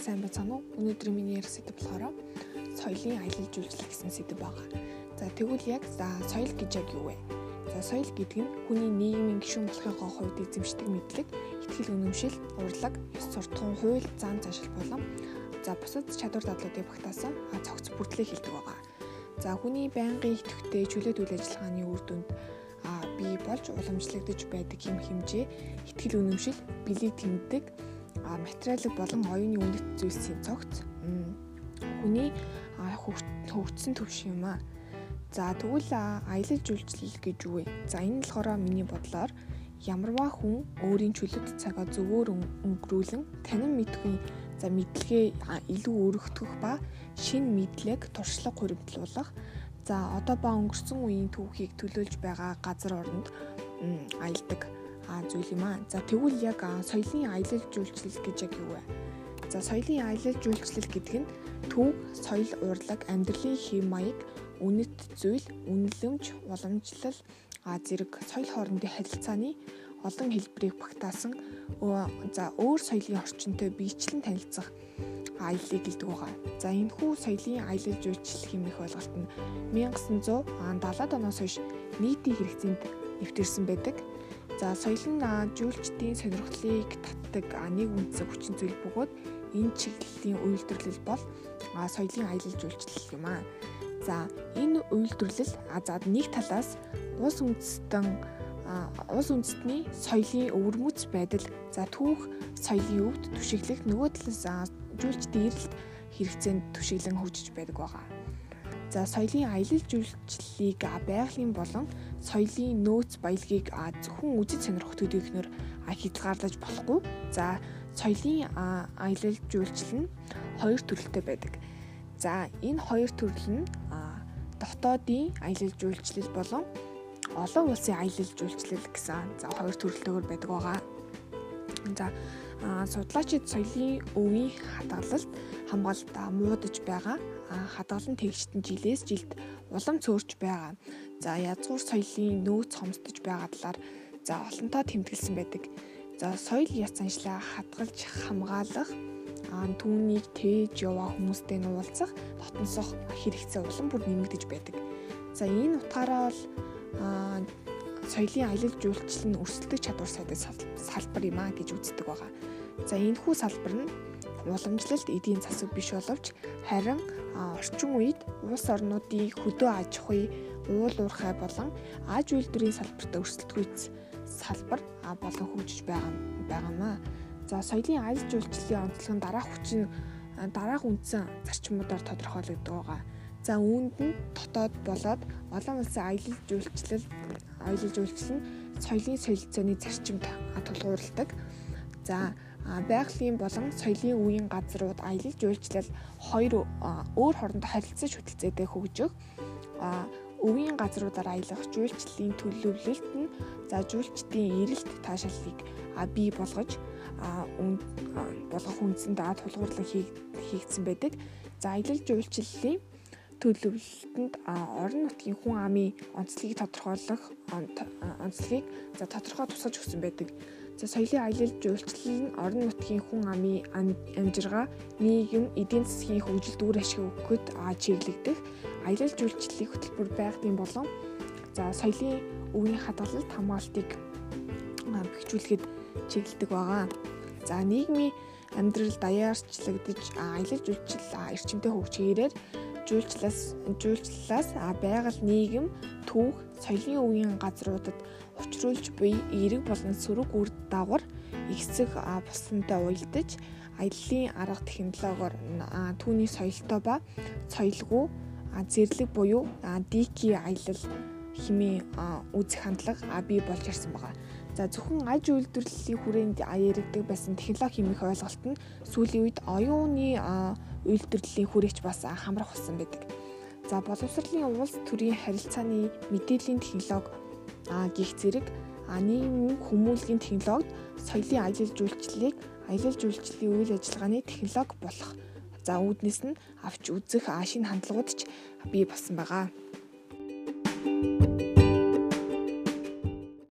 сайн байцгаана уу? Өнөөдөр миний ярих сэдэв болохоор соёлын аялал жуулчлал гэсэн сэдэв байгаа. За тэгвэл яг за соёл гэж яг юу вэ? За соёл гэдэг нь хүний нийгмийн гишүүн болохын хувьд эзэмшдэг мэдлэг, ихтгэл үнэмшил, урлаг, ёс суртахуун, хууль, зан заншил болон за бусад чадвар дадлуудыг багтаасан цогц бүрдлийг хэлдэг байгаа. За хүний байнгын идэвхтэй чөлөөт үйл ажиллагааны үр дүнд а бий болж уламжлагдаж байдаг хэм хэмжээ, ихтгэл үнэмшил, бэлэг тэмдэг, материалыг болон оюуны үнэт зүйлсийн цогц хүний хөгжсөн төвш юм аа. За тэгвэл аялал жуулчлал гэж юу вэ? За энэ болохоор миний бодлоор ямарваа хүн өөрийн чөлөөт цагаа зөвөр өнгөрүүлэн танин мэдгүй за мэдлэгээ илүү өргөтгөх ба шин мэдлэг туршлага хуримтлуулах за одоо ба өнгөрсөн үеийн түүхийг төлөөлж байгаа газар оронд аялдаг зүйл юм аа. За тэгвэл яг соёлын аялал жуулчлал гэж яг юу вэ? За соёлын аялал жуулчлал гэдэг нь төв, соёл, урлаг, амьдралын хэв маяг, үнэт зүйл, үнэлэмж, уламжлал, зэрэг соёл хоорондын харилцааны олон хэлбэрийг багтаасан за өөр соёлын орчинтой биечлэн танилцах аяллыг гэлдэг байгаа. За энэ хүү соёлын аялал жуулчлал хэмээх ойлголт нь 1970-аад оноос хойш нийтийн хэрэгцээнд нэвтэрсэн байдаг. За соёл нь жуулчдын сонирхлыг татдаг нэг үндсэн хүчин зүйл бөгөөд энэ чиглэлийн үйлдвэрлэл бол соёлын аялал жуулчлал юм аа. За энэ үйлдвэрлэл за нэг талаас улс үндэстэн улс үндэстний соёлын өвөрмөц байдал за түүх соёлын өвд түшиглэх нөгөө талаас жуулчдын эрэлт хэрэгцээнд түшиглэн хөгжиж байдаг байгаа. За соёлын аялал жуулчлалыг байгалийн болон соёлын нөөц баялагийг зөвхөн үзэж сонирхох төдийгнөр хязгаарлаж болохгүй. За соёлын аялал жуулчлал нь хоёр төрөлтэй байдаг. За энэ хоёр төрөл нь дотоодын аялал жуулчлал болон олон улсын аялал жуулчлал гэсэн за хоёр төрөлтэйгээр байдаг байгаа. За судлаачид соёлын өвийн хадгалалт хамгаалалт муудаж байгаа хадгалан тэгштэн жилээс жилд улам цөөрч байгаа. За язгуур соёлын нөөц хомсдож байгаа талаар за олонтоо тэмдэглэсэн байдаг. За соёл яц заншлаа хадгалж хамгаалах түүнийг тээж яваа хүмүүстэй нь уулзах дотносох хэрэгцээ улам бүр нэмэгдэж байдаг. За энэ утгаараа бол соёлын аялал жуулчлал нь өрсөлдөх чадвар сайдын салбар юм а гэж үздэг байгаа. За энэ хүү салбар нь уламжлалт эдийн засаг биш боловч харин орчин үед улс орнуудын хөдөө аж ахуй, уул уурхай болон аж үйлдвэрийн салбарт өрсөлдөхүйц салбар болон хөгжиж байгаа байгаамаа. За соёлын аялал жуулчлалын онцлог нь дараах хүчин дараах үндсэн зарчмуудаар тодорхойлогддог байгаа. За үүнд нь дотоод болоод олон улсын аялал жуулчлал аялал жуулчлал нь соёлын солилцооны зарчимд тулгуурладаг. За байгалийн болон соёлын үеийн газрууд аялал жуулчлал хоёр өөр хоорондоо харилцаж хөтөлцөөтэй хөгжих өвийн газруудаар аялах жуулчлалын төлөвлөлт нь за жуулчдын эрэлт таашааллыг бий болгож болгох үндсэнд тулгуурлан хийгдсэн байдаг. За аялал жуулчлалын төлөвлөлтөнд орон нутгийн хүн амын онцлогийг тодорхойлох онцлогийг за тодорхой тусгаж өгсөн байдаг. За соёлын аялал жуулчлал нь орон нутгийн хүн амын амжиргаа, нийгэм, эдийн засгийн хөгжилд үр ашиг өгөхөд чиглэгдэх аялал жуулчлалын хөтөлбөр байгалийн болон за соёлын өвгийн хадгалалт хамгаалтыг бэхжүүлэхэд чиглэдэг байгаа. За нийгмийн амьдрал даяарчлагдж аялал жуулчлал эрчимтэй хөгжигээр жуулчлалаас жуулчлалаас байгаль нийгэм түүх соёлын үеийн газруудад учруулж буй эерэг болон сөрөг үр дагавар ихсэх бусантай уялдаж аяллаа арга технологиор түүний соёлтой ба соёлгүй зэрлэг буюу дики аялал хэмээн үзэх хандлага бий болж ирсэн байгаа. За зөвхөн аж үйлдвэрлэлийн хүрээнд яригдаг байсан технологи хэмээх ойлголт нь сүүлийн үед оюуны үйлдвэрлэлийн хүрээч бас хамрах болсон байдаг. За боловсролын улс төрийн харилцааны мэдээллийн технологи гих зэрэг нийгмийн хүмүүлгийн технологид соёлын аялал жуулчлалыг аялал жуулчлалын үйл ажиллагааны технологи болох за үүднээс нь авч үзэх шинэ хандлагууд ч бий болсон байгаа.